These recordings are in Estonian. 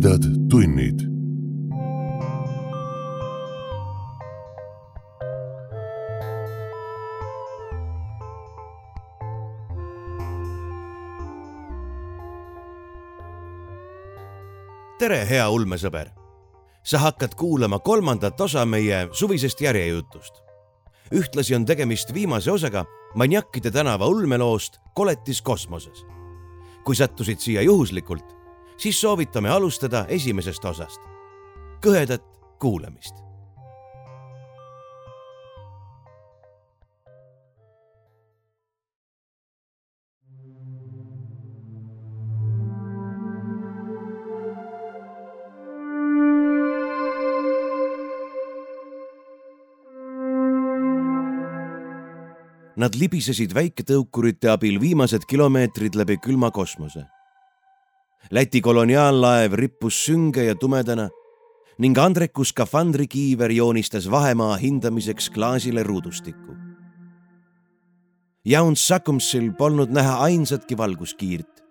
tumedad tunnid. tere, hea ulmesõber. sa hakkad kuulama kolmandat osa meie suvisest järjejutust. ühtlasi on tegemist viimase osaga Maniakkide tänava ulmeloost Koletis kosmoses. kui sattusid siia juhuslikult, siis soovitame alustada esimesest osast. kõhedat kuulamist. Nad libisesid väiketõukurite abil viimased kilomeetrid läbi külma kosmose Läti koloniaallaev rippus sünge ja tumedana ning Andreku skafandrikiiver joonistas vahemaa hindamiseks klaasile ruudustikku. Jauns Sakumsil polnud näha ainsatki valguskiirt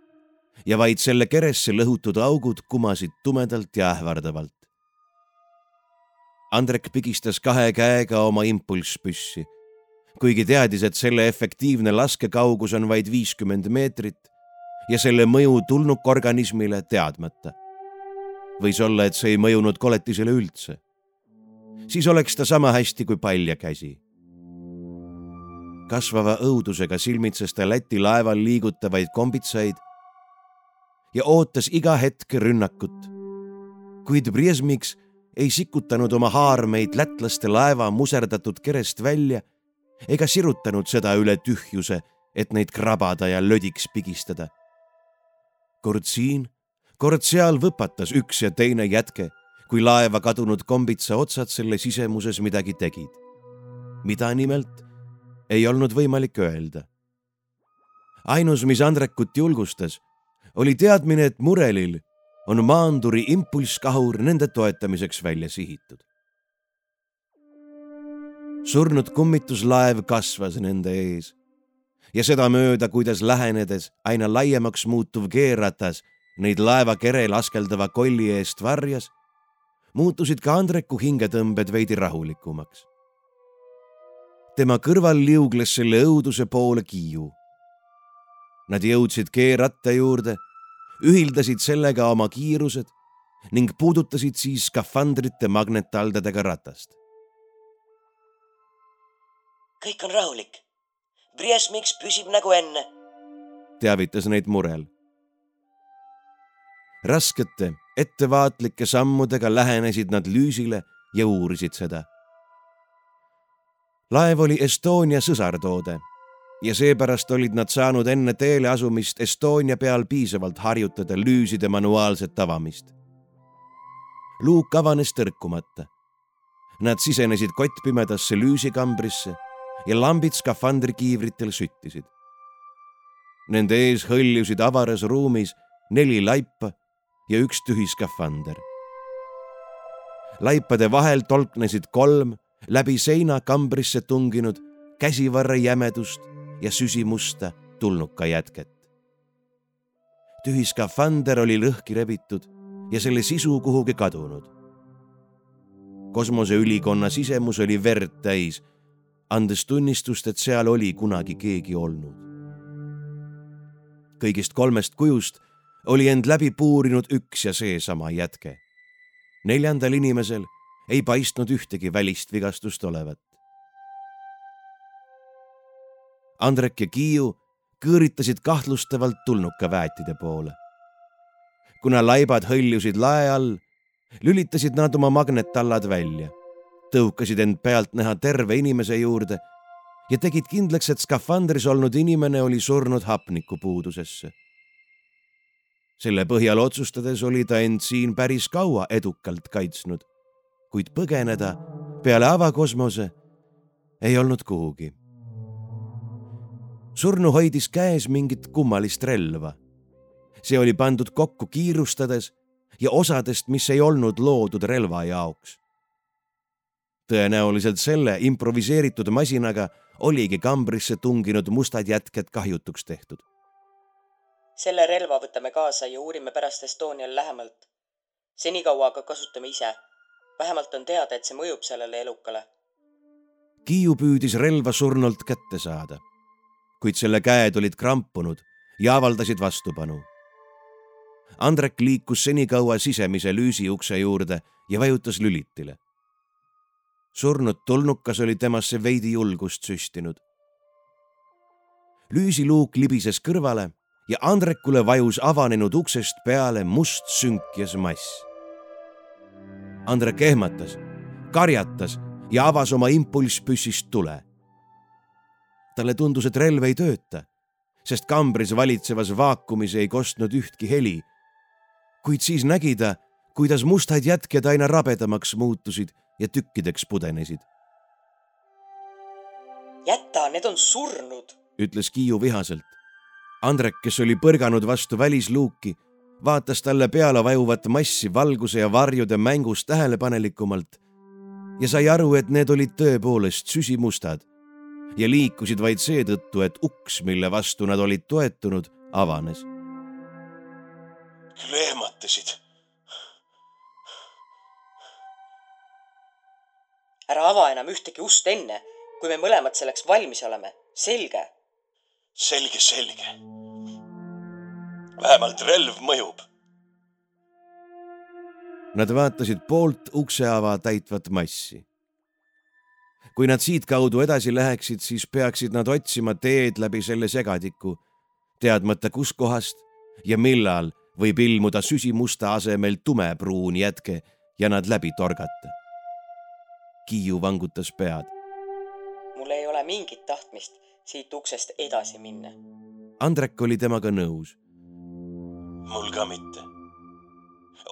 ja vaid selle keresse lõhutud augud kumasid tumedalt ja ähvardavalt. Andrek pigistas kahe käega oma impulsspüssi, kuigi teadis, et selle efektiivne laskekaugus on vaid viiskümmend meetrit ja selle mõju tulnukorganismile teadmata. võis olla, et see ei mõjunud koletisele üldse. siis oleks ta sama hästi kui palja käsi. kasvava õudusega silmitses ta Läti laeval liigutavaid kombitsaid ja ootas iga hetk rünnakut. kuid Briesmiks ei sikutanud oma haarmeid lätlaste laeva muserdatud kerest välja ega sirutanud seda üle tühjuse, et neid krabada ja lödiks pigistada kord siin, kord seal võpatas üks ja teine jätke, kui laeva kadunud kombitsa otsad selle sisemuses midagi tegid. mida nimelt, ei olnud võimalik öelda. ainus, mis Andrekut julgustas, oli teadmine, et murelil on maanduri impulsskahur nende toetamiseks välja sihitud. surnud kummituslaev kasvas nende ees ja sedamööda, kuidas lähenedes aina laiemaks muutuv keeratas neid laeva kerel askeldava kolli eest varjas, muutusid ka Andreku hingetõmbed veidi rahulikumaks. tema kõrval liugles selle õuduse poole kiiu. Nad jõudsid keeratta juurde, ühildasid sellega oma kiirused ning puudutasid siis skafandrite magnettaldadega ratast. kõik on rahulik Briesmiks püsib nagu enne. teavitas neid murel. raskete, ettevaatlike sammudega lähenesid nad lüüsile ja uurisid seda. laev oli Estonia sõsartoode ja seepärast olid nad saanud enne teele asumist Estonia peal piisavalt harjutada lüüside manuaalset avamist. luuk avanes tõrkumata. Nad sisenesid kottpimedasse lüüsikambrisse ja lambid skafandrikiivritel süttisid. Nende ees hõljusid avaras ruumis neli laipa ja üks tühi skafander. laipade vahel tolknesid kolm läbi seina kambrisse tunginud käsivarre jämedust ja süsimusta tulnuka jätket. tühi skafander oli lõhki rebitud ja selle sisu kuhugi kadunud. kosmoseülikonna sisemus oli verd täis andes tunnistust, et seal oli kunagi keegi olnud. kõigist kolmest kujust oli end läbi puurinud üks ja seesama jätke. neljandal inimesel ei paistnud ühtegi välist vigastust olevat. Andrek ja Kiiu kõõritasid kahtlustavalt tulnuka väetide poole. kuna laibad hõljusid lae all, lülitasid nad oma magnettallad välja tõukasid end pealtnäha terve inimese juurde ja tegid kindlaks, et skafandris olnud inimene oli surnud hapnikupuudusesse. selle põhjal otsustades oli ta end siin päris kaua edukalt kaitsnud, kuid põgeneda peale avakosmose ei olnud kuhugi. surnu hoidis käes mingit kummalist relva. see oli pandud kokku kiirustades ja osadest, mis ei olnud loodud relva jaoks tõenäoliselt selle improviseeritud masinaga oligi kambrisse tunginud mustad jätked kahjutuks tehtud. selle relva võtame kaasa ja uurime pärast Estonial lähemalt. senikaua aga kasutame ise. vähemalt on teada, et see mõjub sellele elukale. Kiiu püüdis relva surnult kätte saada, kuid selle käed olid krampunud ja avaldasid vastupanu. Andrek liikus senikaua sisemise lüüsiukse juurde ja vajutas lülitile. Surnud tulnukas oli temasse veidi julgust süstinud. lüüsiluuk libises kõrvale ja Andrekule vajus avanenud uksest peale must sünkjas mass. Andrek ehmatas, karjatas ja avas oma impulsspüssist tule. talle tundus, et relv ei tööta, sest kambris valitsevas vaakumis ei kostnud ühtki heli. kuid siis nägi ta, kuidas mustad jätked aina rabedamaks muutusid ja tükkideks pudenesid. jäta, need on surnud, ütles Kiiu vihaselt. Andrek, kes oli põrganud vastu välisluuki, vaatas talle peale vajuvat massi valguse ja varjude mängus tähelepanelikumalt ja sai aru, et need olid tõepoolest süsimustad ja liikusid vaid seetõttu, et uks, mille vastu nad olid toetunud, avanes. küll ära ava enam ühtegi ust enne, kui me mõlemad selleks valmis oleme, selge? selge, selge. vähemalt relv mõjub Nad vaatasid poolt ukseava täitvat massi. kui nad siitkaudu edasi läheksid, siis peaksid nad otsima teed läbi selle segadiku, teadmata kuskohast ja millal võib ilmuda süsimusta asemel tumepruun jätke ja nad läbi torgata. Kiiu vangutas pead. mul ei ole mingit tahtmist siit uksest edasi minna. Andrek oli temaga nõus. mul ka mitte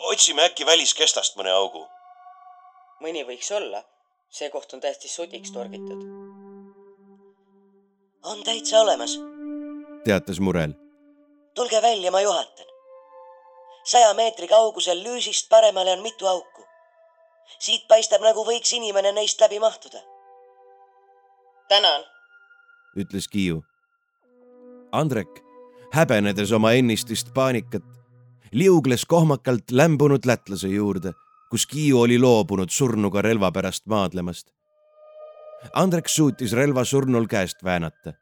otsime äkki väliskestast mõne augu. mõni võiks olla, see koht on täiesti sodiks torgitud. on täitsa olemas. teatas Murel. tulge välja, ma juhatan. saja meetri kaugusel lüüsist paremale on mitu auku. Siit paistab, nagu võiks inimene neist läbi mahtuda. tänan, ütles Kiiu. Andrek, häbenedes oma ennistist paanikat, liugles kohmakalt lämbunud lätlase juurde, kus Kiiu oli loobunud surnuga relva pärast maadlemast. Andrek suutis relva surnul käest väänata.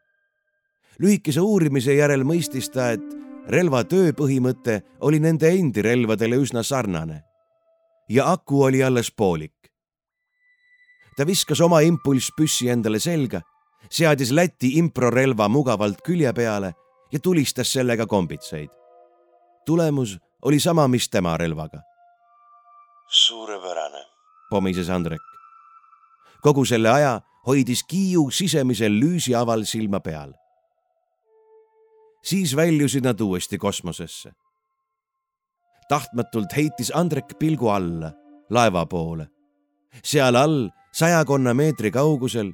lühikese uurimise järel mõistis ta, et relva tööpõhimõte oli nende endi relvadele üsna sarnane ja aku oli alles poolik. ta viskas oma impulsspüssi endale selga, seadis Läti improrelva mugavalt külje peale ja tulistas sellega kombitsaid tulemus oli sama, mis tema relvaga. suurepärane, pomises Andrek. kogu selle aja hoidis Kiiu sisemisel lüüsiaval silma peal. siis väljusid nad uuesti kosmosesse. Tahtmatult heitis Andrek pilgu alla, laeva poole. seal all, sajakonna meetri kaugusel,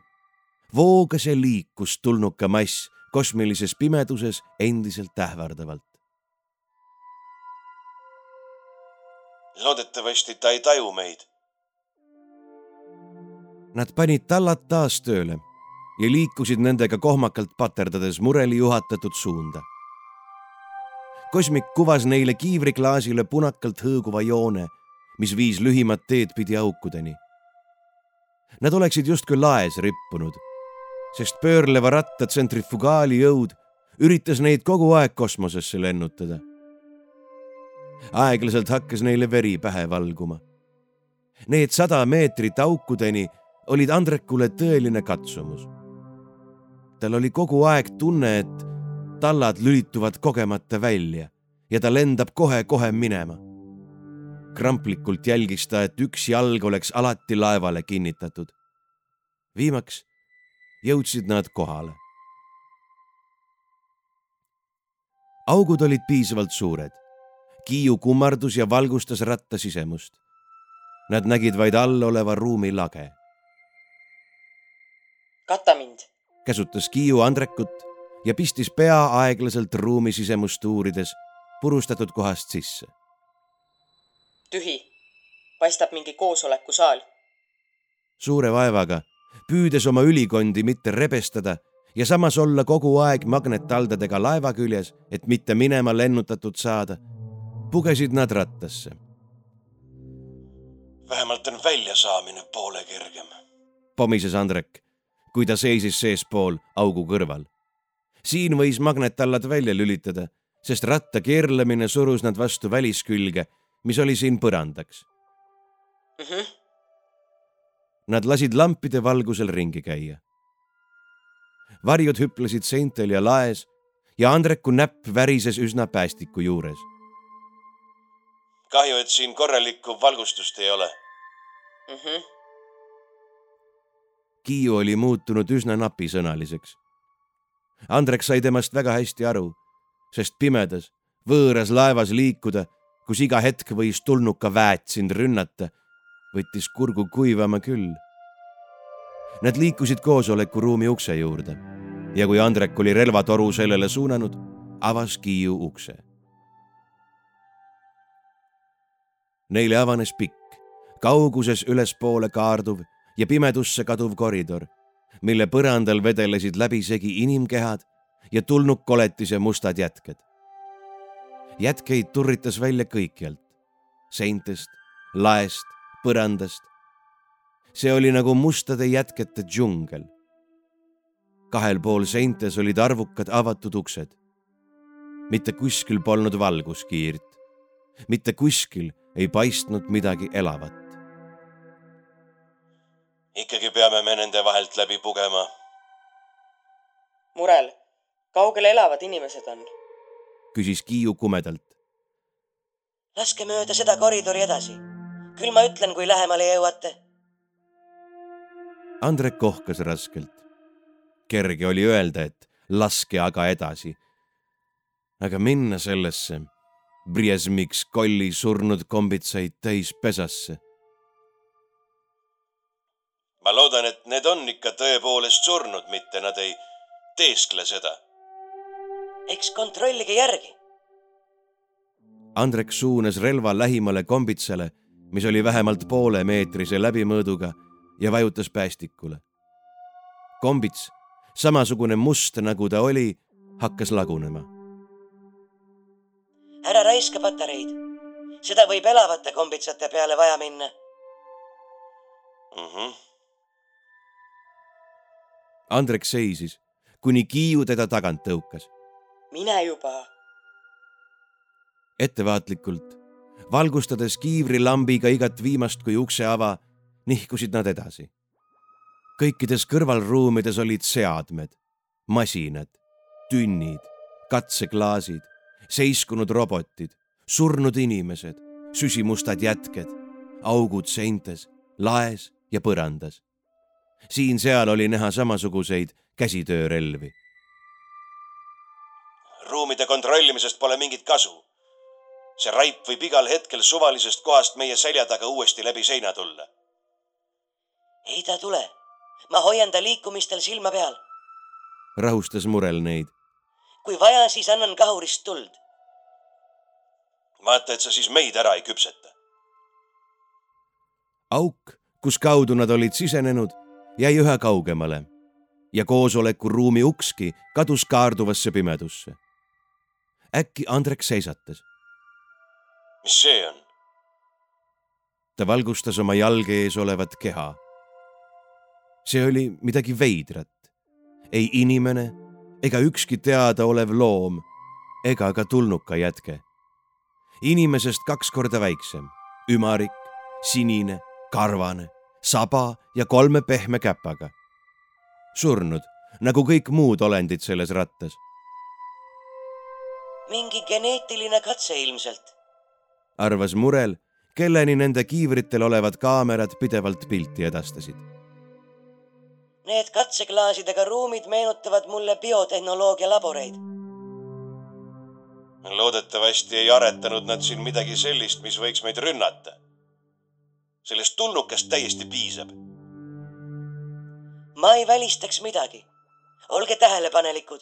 voogas ja liikus tulnuka mass kosmilises pimeduses endiselt ähvardavalt. loodetavasti ta ei taju meid. Nad panid tallad taas tööle ja liikusid nendega kohmakalt paterdades mureli juhatatud suunda. Kosmik kuvas neile kiivriklaasile punakalt hõõguva joone, mis viis lühimat teed pidi aukudeni. Nad oleksid justkui laes rippunud, sest pöörleva ratta tsentrifugaali jõud üritas neid kogu aeg kosmosesse lennutada aeglaselt hakkas neile veri pähe valguma. Need sada meetrit aukudeni olid Andrekule tõeline katsumus. tal oli kogu aeg tunne, et tallad lülituvad kogemata välja ja ta lendab kohe-kohe minema. kramplikult jälgis ta, et üks jalg oleks alati laevale kinnitatud. viimaks jõudsid nad kohale. augud olid piisavalt suured Kiiu kummardus ja valgustas ratta sisemust. Nad nägid vaid all oleva ruumi lage. kata mind, käsutas Kiiu Andrekut ja pistis pea aeglaselt ruumi sisemust uurides purustatud kohast sisse. tühi, paistab mingi koosolekusaal. suure vaevaga, püüdes oma ülikondi mitte rebestada ja samas olla kogu aeg magnettaldadega laeva küljes, et mitte minema lennutatud saada pugesid nad rattasse. vähemalt on väljasaamine poole kergem. pomises Andrek, kui ta seisis seespool augu kõrval. Siin võis magnetallad välja lülitada, sest ratta keerlemine surus nad vastu väliskülge, mis oli siin põrandaks mm. -hmm. Nad lasid lampide valgusel ringi käia. varjud hüplesid seintel ja laes ja Andreku näpp värises üsna päästiku juures. kahju, et siin korralikku valgustust ei ole Mm -hmm. Kiiu oli muutunud üsna napisõnaliseks. Andrek sai temast väga hästi aru, sest pimedas, võõras laevas liikuda, kus iga hetk võis tulnuka väet sind rünnata, võttis kurgu kuivama küll. Nad liikusid koosolekuruumi ukse juurde ja kui Andrek oli relvatoru sellele suunanud, avas Kiiu ukse. Neile avanes pikk, kauguses ülespoole kaarduv ja pimedusse kaduv koridor, mille põrandal vedelesid läbisegi inimkehad ja tulnukkoletise mustad jätked. jätkeid turritas välja kõikjalt, seintest, laest, põrandast. see oli nagu mustade jätkete džungel. kahel pool seintes olid arvukad avatud uksed. mitte kuskil polnud valguskiirt, mitte kuskil ei paistnud midagi elavat. Ikkagi peame me nende vahelt läbi pugema. Murel, kaugel elavad inimesed on? küsis Kiiu kumedalt. laske mööda seda koridori edasi. küll ma ütlen, kui lähemale jõuate. Andrek kohkas raskelt. kerge oli öelda, et laske aga edasi. aga minna sellesse Briesmiks kolli surnud kombitsaid täis pesasse. Ma loodan, et need on ikka tõepoolest surnud, mitte nad ei teeskle seda. eks kontrollige järgi. Andrek suunas relva lähimale kombitsale, mis oli vähemalt poolemeetrise läbimõõduga ja vajutas päästikule. kombits, samasugune must nagu ta oli, hakkas lagunema. ära raiska patareid. seda võib elavate kombitsate peale vaja minna. Mm -hmm. Andrek seisis, kuni Kiiu teda tagant tõukas. mine juba. ettevaatlikult, valgustades kiivrilambiga igat viimast kui ukseava, nihkusid nad edasi. kõikides kõrvalruumides olid seadmed, masinad, tünnid, katseklaasid, seiskunud robotid, surnud inimesed, süsimustad jätked, augud seintes, laes ja põrandas. Siin-seal oli näha samasuguseid käsitöörelvi. ruumide kontrollimisest pole mingit kasu. see raip võib igal hetkel suvalisest kohast meie selja taga uuesti läbi seina tulla. ei ta tule. ma hoian ta liikumistel silma peal. rahustas Murel neid. kui vaja, siis annan kahurist tuld. vaata, et sa siis meid ära ei küpseta. auk, kus kaudu nad olid sisenenud, jäi üha kaugemale ja koosolekuruumi ukski kadus kaarduvasse pimedusse. äkki Andrek seisatas. mis see on? ta valgustas oma jalge ees olevat keha. see oli midagi veidrat. ei inimene ega ükski teadaolev loom ega ka tulnukajätke. inimesest kaks korda väiksem, ümarik, sinine, karvane, saba ja kolme pehme käpaga. surnud, nagu kõik muud olendid selles rattas. mingi geneetiline katse ilmselt. arvas Murel, kelleni nende kiivritel olevad kaamerad pidevalt pilti edastasid. Need katseklaasidega ruumid meenutavad mulle biotehnoloogia laboreid. loodetavasti ei aretanud nad siin midagi sellist, mis võiks meid rünnata. Sellest tulnukast täiesti piisab. ma ei välistaks midagi. olge tähelepanelikud.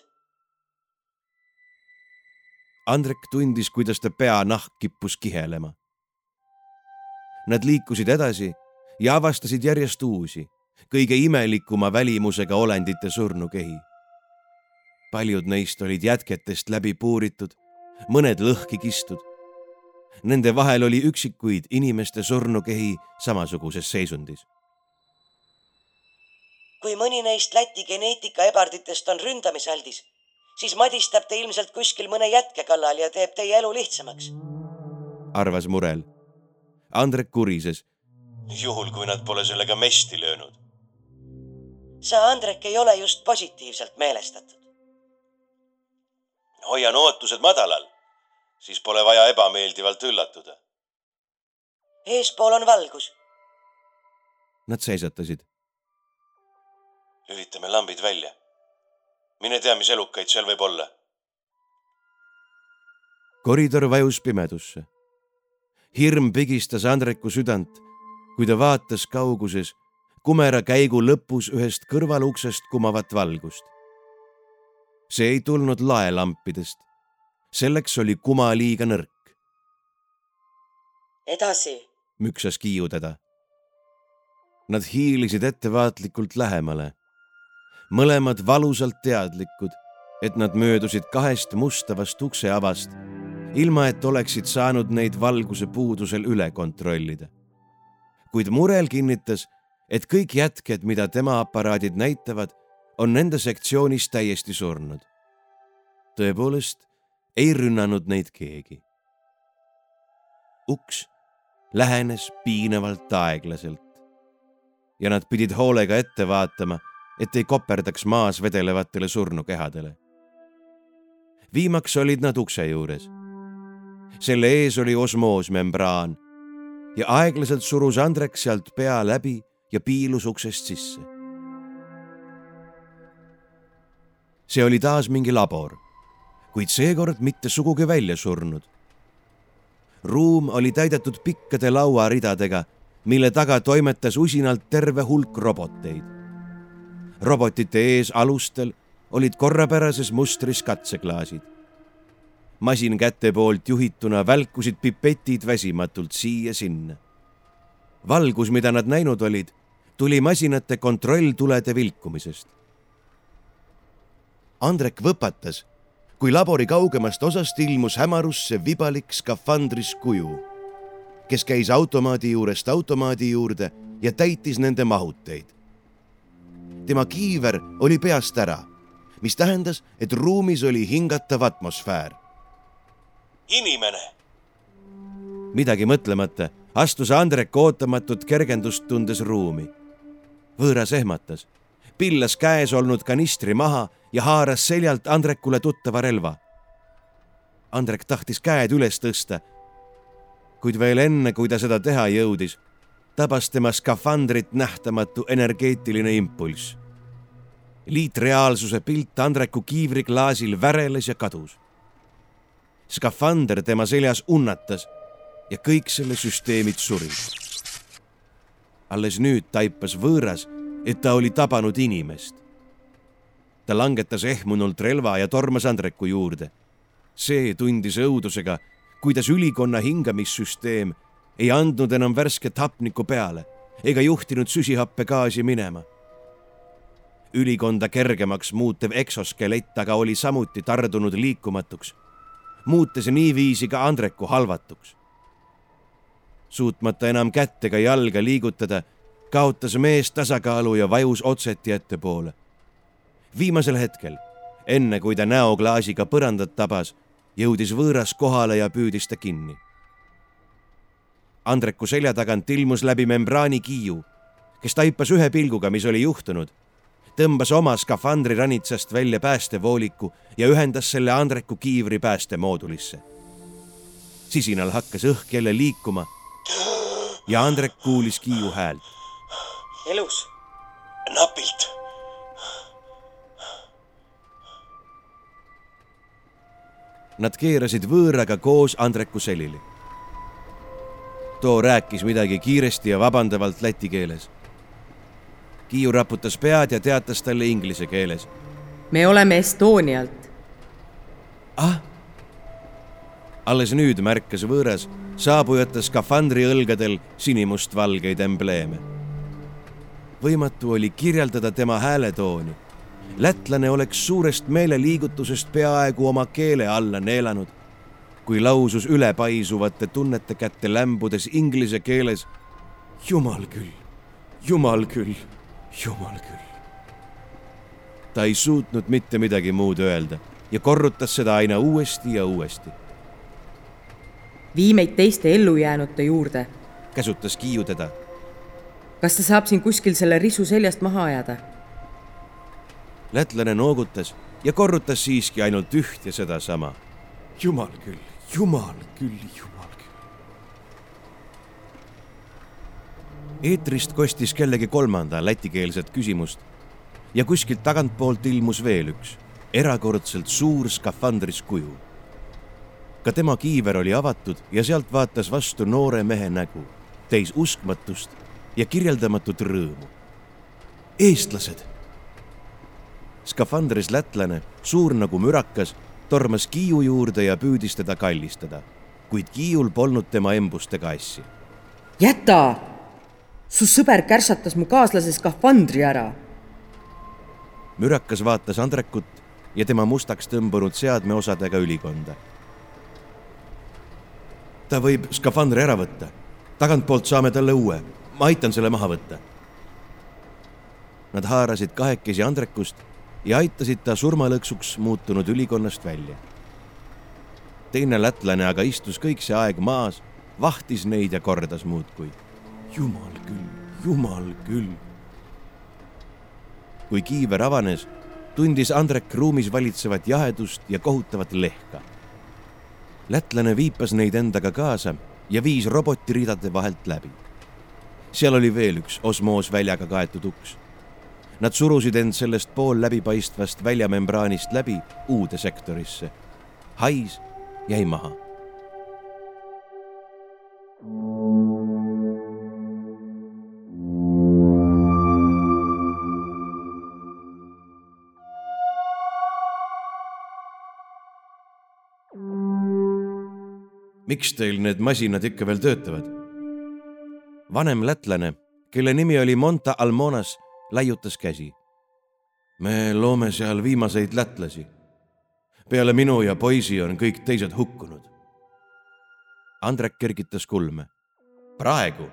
Andrek tundis, kuidas ta peanahk kippus kihelema. Nad liikusid edasi ja avastasid järjest uusi, kõige imelikuma välimusega olendite surnukehi. paljud neist olid jätketest läbi puuritud, mõned lõhki kistud. Nende vahel oli üksikuid inimeste surnukehi samasuguses seisundis. kui mõni neist Läti geneetikaebarditest on ründamisaldis, siis madistab ta ilmselt kuskil mõne jätke kallal ja teeb teie elu lihtsamaks. arvas Murel. Andrek kurises. juhul, kui nad pole sellega mesti löönud. sa, Andrek, ei ole just positiivselt meelestatud. hoian ootused madalal, siis pole vaja ebameeldivalt üllatuda. eespool on valgus. Nad seisatasid. lülitame lambid välja. mine tea, mis elukaid seal võib olla. koridor vajus pimedusse. hirm pigistas Andreku südant, kui ta vaatas kauguses kumera käigu lõpus ühest kõrvaluksest kumavat valgust. see ei tulnud laelampidest. Selleks oli kuma liiga nõrk, edasi, müksas Kiiu teda. Nad hiilisid ettevaatlikult lähemale. mõlemad valusalt teadlikud, et nad möödusid kahest mustavast ukseavast, ilma et oleksid saanud neid valguse puudusel üle kontrollida. kuid Murel kinnitas, et kõik jätked, mida tema aparaadid näitavad, on nende sektsioonis täiesti surnud. tõepoolest ei rünnanud neid keegi. uks lähenes piinavalt aeglaselt ja nad pidid hoolega ette vaatama, et ei koperdaks maas vedelevatele surnukehadele. viimaks olid nad ukse juures. selle ees oli osmoosmembraan ja aeglaselt surus Andrek sealt pea läbi ja piilus uksest sisse. see oli taas mingi labor, kuid seekord mitte sugugi välja surnud. ruum oli täidetud pikkade lauaridadega, mille taga toimetas usinalt terve hulk roboteid. robotite ees alustel olid korrapärases mustris katseklaasid. masinkäte poolt juhituna välkusid pipetid väsimatult siia-sinna. valgus, mida nad näinud olid, tuli masinate kontrolltulede vilkumisest. Andrek võpatas, kui labori kaugemast osast ilmus hämarusse vibalik skafandris kuju, kes käis automaadi juurest automaadi juurde ja täitis nende mahuteid. tema kiiver oli peast ära, mis tähendas, et ruumis oli hingatav atmosfäär. inimene, midagi mõtlemata astus Andrek ootamatut kergendust tundes ruumi. võõras ehmatas, pillas käes olnud kanistri maha ja haaras seljalt Andrekule tuttava relva. Andrek tahtis käed üles tõsta, kuid veel enne, kui ta seda teha jõudis, tabas tema skafandrit nähtamatu energeetiline impulss. liitreaalsuse pilt Andreku kiivriklaasil väreles ja kadus. skafander tema seljas unnatas ja kõik selle süsteemid surid. alles nüüd taipas võõras, et ta oli tabanud inimest. Ta langetas ehmunult relva ja tormas Andreku juurde. see tundis õudusega, kuidas ülikonna hingamissüsteem ei andnud enam värsket hapnikku peale ega juhtinud süsihappegaasi minema. ülikonda kergemaks muutev eksoskelett aga oli samuti tardunud liikumatuks, muutes niiviisi ka Andreku halvatuks suutmata enam kätt ega jalga liigutada, kaotas mees tasakaalu ja vajus otseti ettepoole. Viimasel hetkel, enne kui ta näoklaasiga põrandat tabas, jõudis võõras kohale ja püüdis ta kinni. Andreku selja tagant ilmus läbi membraani Kiiu, kes taipas ühe pilguga, mis oli juhtunud, tõmbas oma skafandri ranitsast välja päästevooliku ja ühendas selle Andreku kiivri päästemoodulisse. sisinal hakkas õhk jälle liikuma ja Andrek kuulis Kiiu häält. elus, napilt. Nad keerasid võõraga koos Andreku selili. too rääkis midagi kiiresti ja vabandavalt läti keeles. Kiiu raputas pead ja teatas talle inglise keeles. me oleme Estonialt. ah. alles nüüd märkas võõras saabujate skafandri õlgadel sinimustvalgeid embleeme. võimatu oli kirjeldada tema hääletooni. Lätlane oleks suurest meeleliigutusest peaaegu oma keele alla neelanud. kui lausus ülepaisuvate tunnete kätte lämbudes inglise keeles. jumal küll, jumal küll, jumal küll. ta ei suutnud mitte midagi muud öelda ja korrutas seda aina uuesti ja uuesti. vii meid teiste ellujäänute juurde. käsutas Kiiu teda. kas ta saab siin kuskil selle risu seljast maha ajada? Lätlane noogutas ja korrutas siiski ainult üht ja sedasama. jumal küll, jumal küll, jumal küll. eetrist kostis kellegi kolmanda lätikeelset küsimust ja kuskilt tagantpoolt ilmus veel üks erakordselt suur skafandris kuju. ka tema kiiver oli avatud ja sealt vaatas vastu noore mehe nägu, täis uskmatust ja kirjeldamatut rõõmu. eestlased. Skafandris lätlane, suur nagu mürakas, tormas Kiiu juurde ja püüdis teda kallistada, kuid Kiiul polnud tema embustega asja. jäta! su sõber kärsatas mu kaaslase skafandri ära. mürakas vaatas Andrekut ja tema mustaks tõmbunud seadmeosadega ülikonda. ta võib skafandri ära võtta. tagantpoolt saame talle uue. ma aitan selle maha võtta. Nad haarasid kahekesi Andrekust ja aitasid ta surmalõksuks muutunud ülikonnast välja. teine lätlane aga istus kõik see aeg maas, vahtis neid ja kordas muudkui. jumal küll, jumal küll. kui kiiver avanes tundis Andrek ruumis valitsevat jahedust ja kohutavat lehka. lätlane viipas neid endaga kaasa ja viis robotiridade vahelt läbi. seal oli veel üks osmoosväljaga kaetud uks. Nad surusid end sellest pool läbipaistvast väljamembraanist läbi uude sektorisse. hais jäi maha miks teil need masinad ikka veel töötavad? vanem lätlane, kelle nimi oli Monta Almonas, laiutas käsi. me loome seal viimaseid lätlasi. peale minu ja poisi on kõik teised hukkunud. Andrek kergitas kulme. praegu?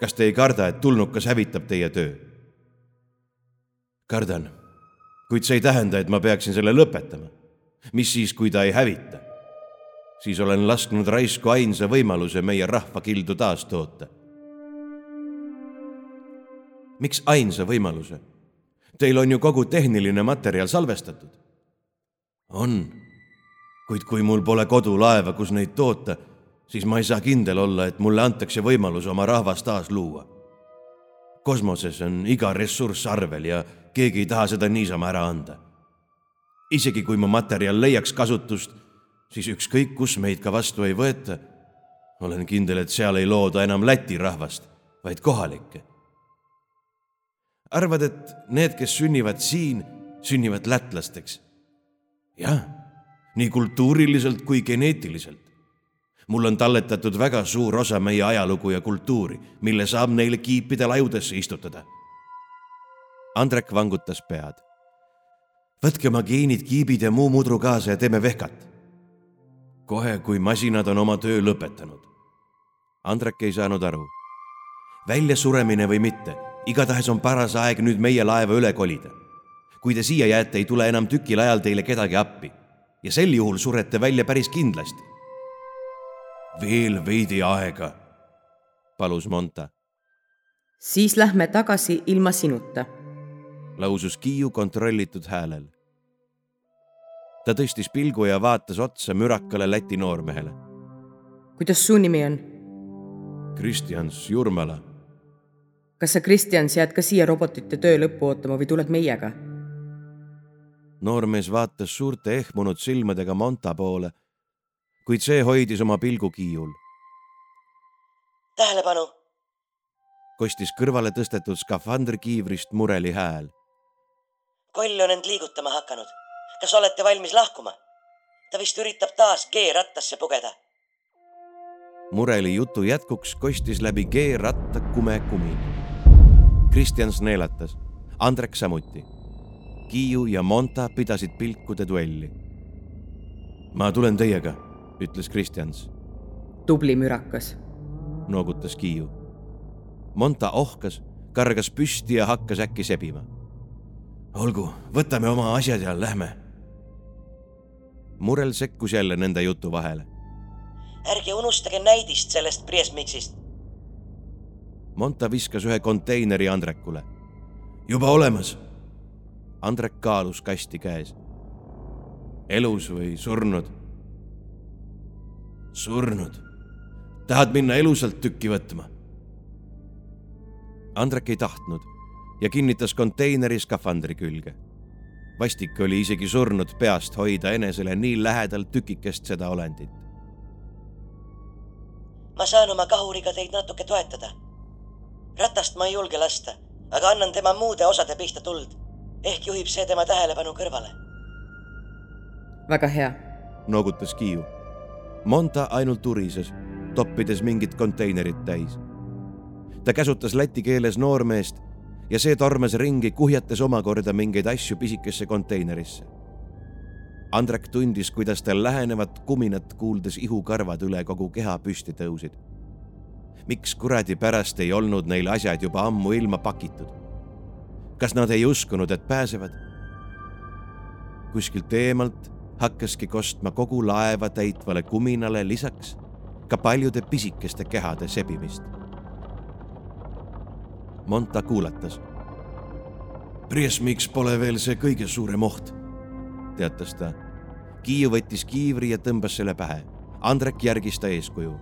kas te ei karda, et tulnukas hävitab teie töö? kardan, kuid see ei tähenda, et ma peaksin selle lõpetama. mis siis, kui ta ei hävita? siis olen lasknud raisku ainsa võimaluse meie rahvakildu taastoota. Miks ainsa võimaluse? Teil on ju kogu tehniline materjal salvestatud. on, kuid kui mul pole kodulaeva, kus neid toota, siis ma ei saa kindel olla, et mulle antakse võimalus oma rahvas taas luua. kosmoses on iga ressurss arvel ja keegi ei taha seda niisama ära anda. isegi kui mu materjal leiaks kasutust siis ükskõik, kus meid ka vastu ei võeta, olen kindel, et seal ei looda enam Läti rahvast, vaid kohalikke. Arvad, et need, kes sünnivad siin, sünnivad lätlasteks? jah, nii kultuuriliselt kui geneetiliselt. mul on talletatud väga suur osa meie ajalugu ja kultuuri, mille saab neile kiipide lajudesse istutada. Andrek vangutas pead. võtke oma geenid, kiibid ja muu mudru kaasa ja teeme vehkat kohe, kui masinad on oma töö lõpetanud. Andrek ei saanud aru. väljasuremine või mitte, igatahes on paras aeg nüüd meie laeva üle kolida. kui te siia jääte, ei tule enam tükil ajal teile kedagi appi ja sel juhul surete välja päris kindlasti. veel veidi aega, palus Monta. siis lähme tagasi ilma sinuta, lausus Kiiu kontrollitud häälel ta tõstis pilgu ja vaatas otsa mürakale Läti noormehele. kuidas su nimi on? Kristjans Jurmala. Kas sa, Kristjans, jääd ka siia robotite töö lõppu ootama või tuled meiega? noormees vaatas suurte ehmunud silmadega Monta poole, kuid see hoidis oma pilgu Kiiul. tähelepanu! kostis kõrvale tõstetud skafandrikiivrist mureli hääl. koll on end liigutama hakanud kas olete valmis lahkuma? ta vist üritab taas G-rattasse pugeda. mureli jutu jätkuks kostis läbi G-ratta kume kumin. Kristjans neelatas, Andrek samuti. Kiiu ja Monta pidasid pilkude duelli. ma tulen teiega, ütles Kristjans, tubli mürakas. noogutas Kiiu. Monta ohkas, kargas püsti ja hakkas äkki sebima. olgu, võtame oma asjad ja lähme. Murel sekkus jälle nende jutu vahele ärge unustage näidist sellest Priesmiksist. Monta viskas ühe konteineri Andrekule. juba olemas. Andrek kaalus kasti käes. elus või surnud? surnud. tahad minna elusalt tükki võtma? Andrek ei tahtnud ja kinnitas konteineri skafandri külge. vastik oli isegi surnud peast hoida enesele nii lähedal tükikest seda olendit. ma saan oma kahuriga teid natuke toetada. Ratast ma ei julge lasta, aga annan tema muude osade pihta tuld. ehk juhib see tema tähelepanu kõrvale. väga hea. noogutas Kiiu. Monta ainult urises, toppides mingit konteinerit täis. ta käsutas läti keeles noormeest ja see tormas ringi, kuhjates omakorda mingeid asju pisikesse konteinerisse. Andrek tundis, kuidas tal lähenevat kuminat kuuldes ihukarvad üle kogu keha püsti tõusid. Miks kuradi pärast ei olnud neil asjad juba ammu ilma pakitud? kas nad ei uskunud, et pääsevad? kuskilt eemalt hakkaski kostma kogu laeva täitvale kuminale lisaks ka paljude pisikeste kehade sebimist. Monta kuulatas. Priesmiks pole veel see kõige suurem oht, teatas ta. Kiiu võttis kiivri ja tõmbas selle pähe. Andrek järgis ta eeskuju.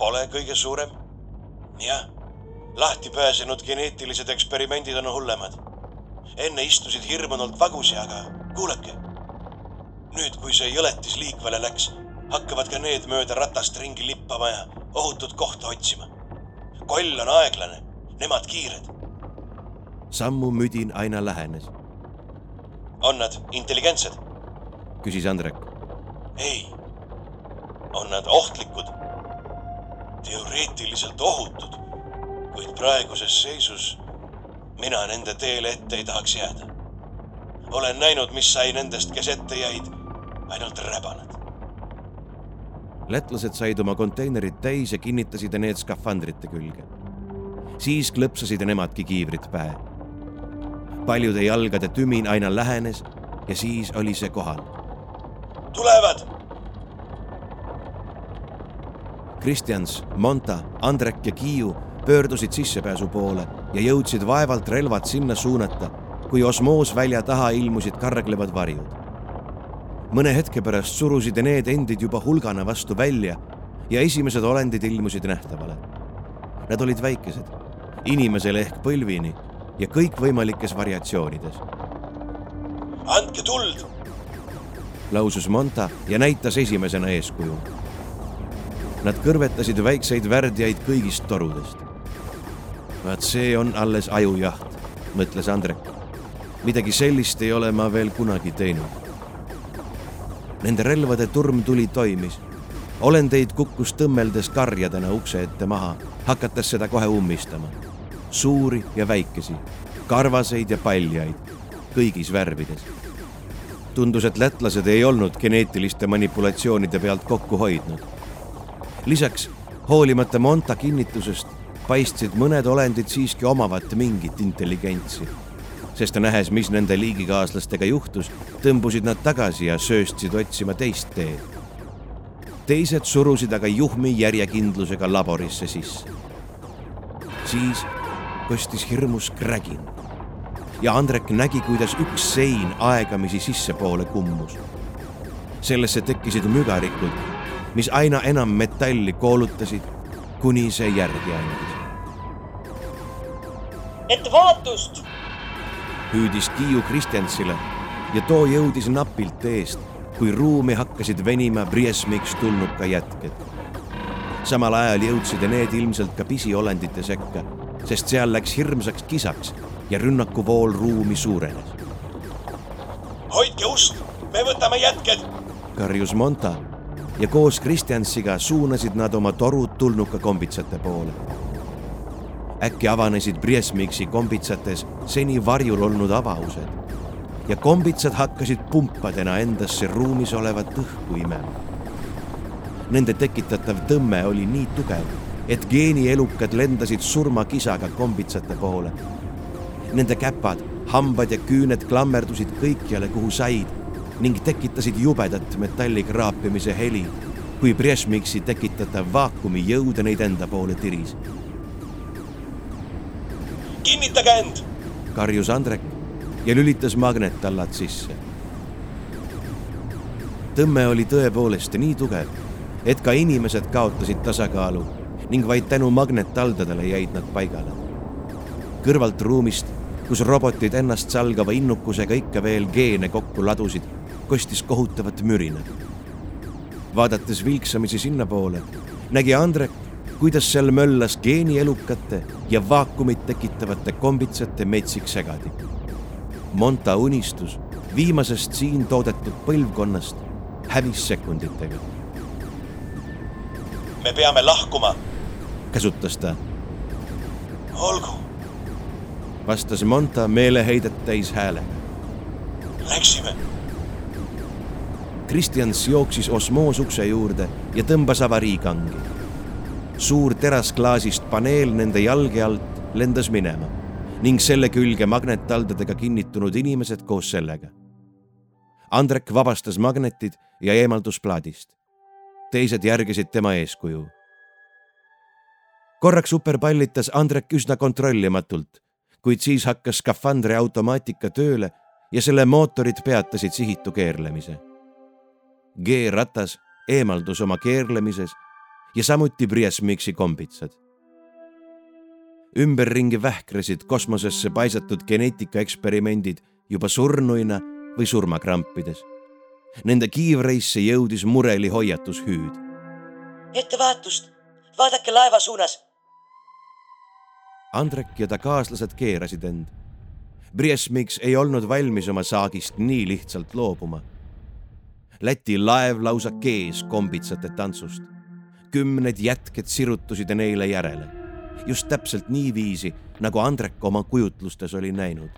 Pole kõige suurem? jah, lahti pääsenud geneetilised eksperimendid on hullemad. enne istusid hirmunult vagusi, aga kuulake. nüüd, kui see jõletis liikvele läks, hakkavad ka need mööda ratast ringi lippama ja ohutut kohta otsima. koll on aeglane, nemad kiired. sammu müdin aina lähenes, on nad intelligentsed? küsis Andrek. ei. on nad ohtlikud? Teoreetiliselt ohutud, kuid praeguses seisus mina nende teele ette ei tahaks jääda. olen näinud, mis sai nendest, kes ette jäid, ainult räbanad. lätlased said oma konteinerid täis ja kinnitasid need skafandrite külge. siis klõpsasid nemadki kiivrid pähe. paljude jalgade tümin aina lähenes ja siis oli see kohal tulevad, Kristjans, Monta, Andrek ja Kiiu pöördusid sissepääsu poole ja jõudsid vaevalt relvad sinna suunata, kui osmoosvälja taha ilmusid karglevad varjud. mõne hetke pärast surusid need endid juba hulgana vastu välja ja esimesed olendid ilmusid nähtavale. Nad olid väikesed, inimesele ehk põlvini ja kõikvõimalikes variatsioonides, andke tuld, lausus Monta ja näitas esimesena eeskuju Nad kõrvetasid väikseid värdjaid kõigist torudest. vaat see on alles ajujaht, mõtles Andrek. midagi sellist ei ole ma veel kunagi teinud. Nende relvade turmtuli toimis. olendeid kukkus tõmmeldes karjadena ukse ette maha, hakates seda kohe ummistama. suuri ja väikesi, karvaseid ja paljaid, kõigis värvides. tundus, et lätlased ei olnud geneetiliste manipulatsioonide pealt kokku hoidnud lisaks hoolimata Monta kinnitusest paistsid mõned olendid siiski omavat mingit intelligentsi, sest nähes, mis nende liigikaaslastega juhtus, tõmbusid nad tagasi ja sööstsid otsima teist teed. teised surusid aga juhmi järjekindlusega laborisse sisse. siis kostis hirmus krägin ja Andrek nägi, kuidas üks sein aegamisi sissepoole kummus. sellesse tekkisid mügarikud mis aina enam metalli koolutasid, kuni see järgi andis. ettevaatust, hüüdis Kiiu Kristjansile ja too jõudis napilt eest, kui ruumi hakkasid venima Briesmiks tulnud ka jätked. samal ajal jõudsid need ilmselt ka pisiolendite sekka, sest seal läks hirmsaks kisaks ja rünnakuvool ruumi suurenes. hoidke ust, me võtame jätked. karjus Monta ja koos Kristjansiga suunasid nad oma torud tulnuka kombitsate poole. äkki avanesid Briesmiksi kombitsates seni varjul olnud avaused ja kombitsad hakkasid pumpadena endasse ruumis olevat õhku imema. Nende tekitatav tõmme oli nii tugev, et geenielukad lendasid surmakisaga kombitsate poole. Nende käpad, hambad ja küüned klammerdusid kõikjale, kuhu said ning tekitasid jubedat metalli kraapimise heli, kui Brezhniki tekitatav vaakumi jõude neid enda poole tiris. kinnitage end! karjus Andrek ja lülitas magnettallad sisse. tõmme oli tõepoolest nii tugev, et ka inimesed kaotasid tasakaalu ning vaid tänu magnettaldadele jäid nad paigale. kõrvalt ruumist, kus robotid ennast salgava innukusega ikka veel geene kokku ladusid, kostis kohutavat mürinat. vaadates vilksamisi sinnapoole, nägi Andrek, kuidas seal möllas geenielukate ja vaakumit tekitavate kombitsate metsik segadi. Monta unistus viimasest siin toodetud põlvkonnast hävis sekunditega. me peame lahkuma. käsutas ta. olgu, vastas Monta meeleheidet täis häälega. läksime. Kristjans jooksis osmoosukse juurde ja tõmbas avariikangi. suur terasklaasist paneel nende jalge alt lendas minema ning selle külge magnettaldadega kinnitunud inimesed koos sellega. Andrek vabastas magnetid ja eemaldus plaadist. teised järgisid tema eeskuju. korraks superpallitas Andrek üsna kontrollimatult, kuid siis hakkas skafandri automaatika tööle ja selle mootorid peatasid sihitu keerlemise. G-ratas eemaldus oma keerlemises ja samuti Briesmiksi kombitsad ümberringi vähklesid kosmosesse paisatud geneetikaeksperimendid juba surnuina või surmakrampides. Nende kiivreisse jõudis mureli hoiatushüüd. ettevaatust, vaadake laeva suunas. Andrek ja ta kaaslased keerasid end. Briesmiks ei olnud valmis oma saagist nii lihtsalt loobuma. Läti laev lausa kees kombitsate tantsust. kümned jätked sirutusid neile järele just täpselt niiviisi, nagu Andrek oma kujutlustes oli näinud.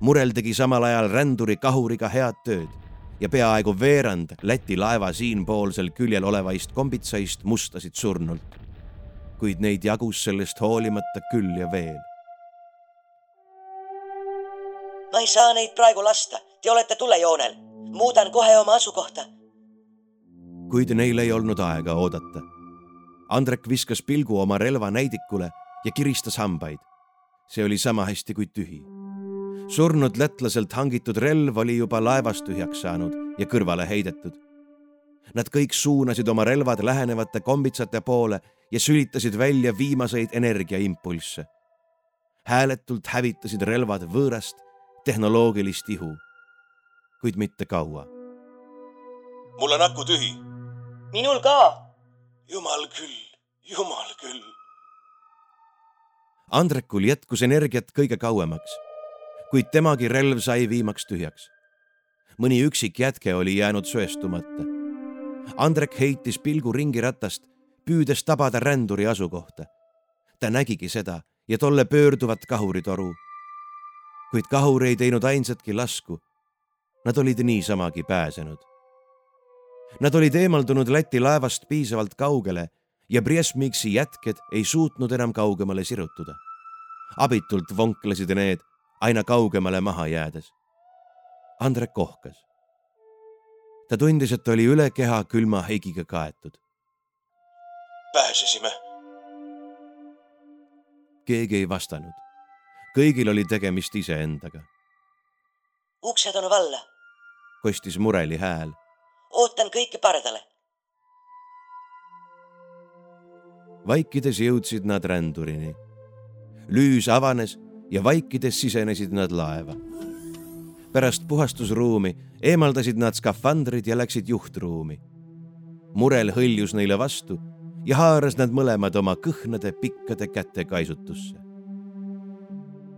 murel tegi samal ajal ränduri kahuriga head tööd ja peaaegu veerand Läti laeva siinpoolsel küljel olevaist kombitsaist mustasid surnult. kuid neid jagus sellest hoolimata küll ja veel. ma ei saa neid praegu lasta, te olete tulejoonel. Muudan kohe oma asukohta. kuid neil ei olnud aega oodata Andrek viskas pilgu oma relvanäidikule ja kiristas hambaid. see oli sama hästi kui tühi. surnud lätlaselt hangitud relv oli juba laevast tühjaks saanud ja kõrvale heidetud. Nad kõik suunasid oma relvad lähenevate kombitsate poole ja sülitasid välja viimaseid energiaimpulsse. hääletult hävitasid relvad võõrast tehnoloogilist ihu, kuid mitte kaua. mul on aku tühi. minul ka jumal küll, jumal küll. Andrekul jätkus energiat kõige kauemaks, kuid temagi relv sai viimaks tühjaks. mõni üksik jätke oli jäänud söestumata. Andrek heitis pilgu ringiratast, püüdes tabada ränduri asukohta. ta nägigi seda ja tolle pöörduvat kahuritoru. kuid kahur ei teinud ainsatki lasku. Nad olid niisamagi pääsenud Nad olid eemaldunud Läti laevast piisavalt kaugele ja Briesmiksi jätked ei suutnud enam kaugemale sirutuda. abitult vonklesid need aina kaugemale maha jäädes. Andrek kohkas. ta tundis, et oli üle keha külma heigiga kaetud. pääsesime. keegi ei vastanud. kõigil oli tegemist iseendaga. uksed on valla. Kostis mureli hääl ootan kõike pardale. vaikides jõudsid nad rändurini. lüüs avanes ja vaikides sisenesid nad laeva. pärast puhastusruumi eemaldasid nad skafandrid ja läksid juhtruumi. murel hõljus neile vastu ja haaras nad mõlemad oma kõhnade pikkade käte kaisutusse.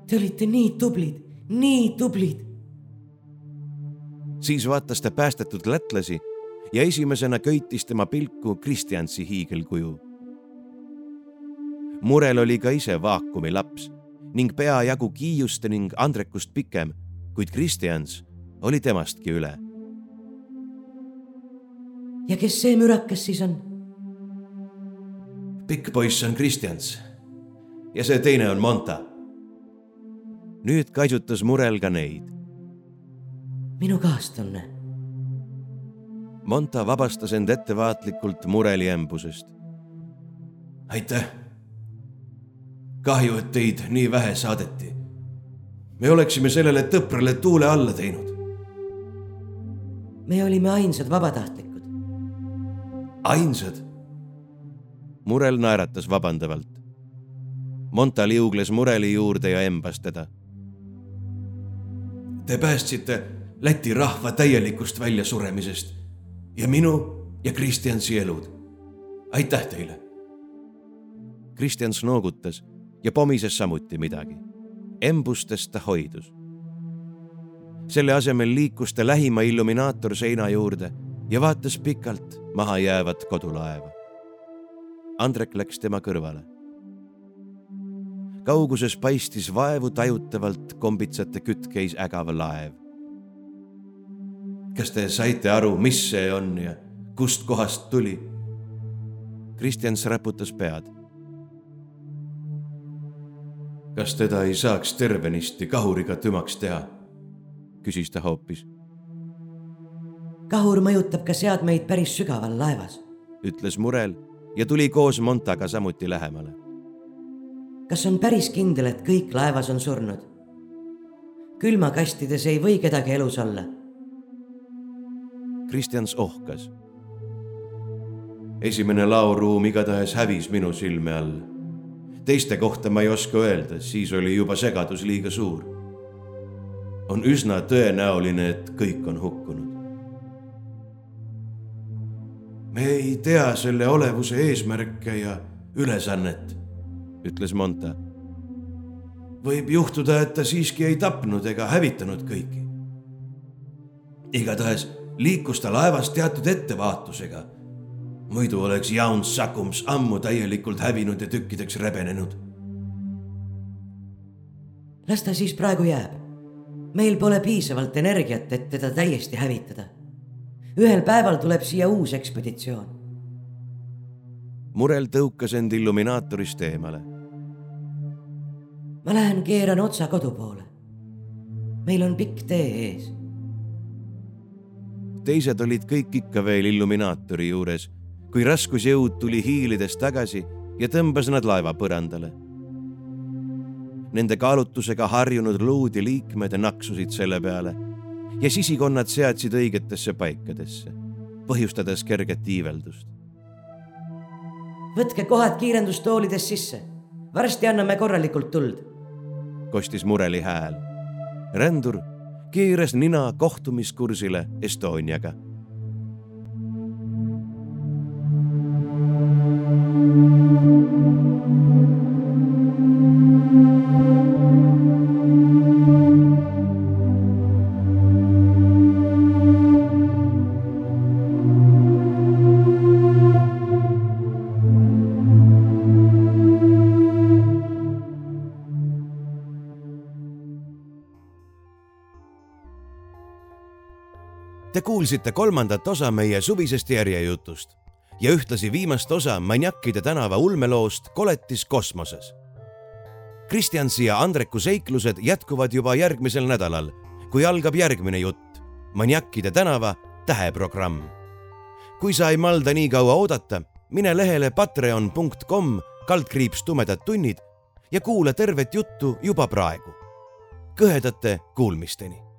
Te olite nii tublid, nii tublid siis vaatas ta päästetud lätlasi ja esimesena köitis tema pilku Kristjansi hiigelkuju. murel oli ka ise vaakumi laps ning peajagu Kiiuste ning Andrekust pikem, kuid Kristjans oli temastki üle. ja kes see mürakas siis on? pikk poiss on Kristjans ja see teine on Monta. nüüd kaisutas Murel ka neid minu kaastunne. Monta vabastas end ettevaatlikult mureli embusest. aitäh. kahju, et teid nii vähe saadeti. me oleksime sellele tõprale tuule alla teinud. me olime ainsad vabatahtlikud. ainsad. murel naeratas vabandavalt. Monta liugles mureli juurde ja embas teda. Te päästsite Läti rahva täielikust väljasuremisest ja minu ja Kristjansi elud. aitäh teile. Kristjans noogutas ja pomises samuti midagi. embustest ta hoidus. selle asemel liikus ta lähima illuminaatorseina juurde ja vaatas pikalt mahajäävat kodulaeva. Andrek läks tema kõrvale. kauguses paistis vaevu tajutavalt kombitsate kütkeis ägav laev. Kas te saite aru, mis see on ja kust kohast tuli? Kristjans raputas pead. kas teda ei saaks tervenisti kahuriga tümaks teha? küsis ta hoopis kahur mõjutab ka seadmeid päris sügaval laevas. ütles Murel ja tuli koos Montaga samuti lähemale. kas on päris kindel, et kõik laevas on surnud? külmakastides ei või kedagi elus olla. Kristjans ohkas. esimene laoruum igatahes hävis minu silme all. teiste kohta ma ei oska öelda, siis oli juba segadus liiga suur. on üsna tõenäoline, et kõik on hukkunud. me ei tea selle olevuse eesmärke ja ülesannet, ütles Monta. võib juhtuda, et ta siiski ei tapnud ega hävitanud kõiki. igatahes liikus ta laevas teatud ettevaatusega. muidu oleks Jaun Sakums ammu täielikult hävinud ja tükkideks rebenenud. las ta siis praegu jääb. meil pole piisavalt energiat, et teda täiesti hävitada. ühel päeval tuleb siia uus ekspeditsioon. murel tõukas end illuminaatorist eemale. ma lähen keeran otsa kodu poole. meil on pikk tee ees. Teised olid kõik ikka veel illuminaatori juures, kui raskusjõud tuli hiilides tagasi ja tõmbas nad laeva põrandale. Nende kaalutlusega harjunud luudi liikmed naksusid selle peale ja sisikonnad seadsid õigetesse paikadesse, põhjustades kerget iiveldust. võtke kohad kiirendustoolides sisse. varsti anname korralikult tuld. kostis mureli hääl. rändur keeras nina kohtumiskursile Estoniaga kuulsite kolmandat osa meie suvisest järjejutust ja ühtlasi viimast osa Maniakide tänava ulmeloost Koletis kosmoses. Kristjansi ja Andreku seiklused jätkuvad juba järgmisel nädalal, kui algab järgmine jutt, Maniakide tänava täheprogramm. kui sa ei malda nii kaua oodata, mine lehele patreon.com kaldkriips tumedad tunnid ja kuula tervet juttu juba praegu. kõhedate kuulmisteni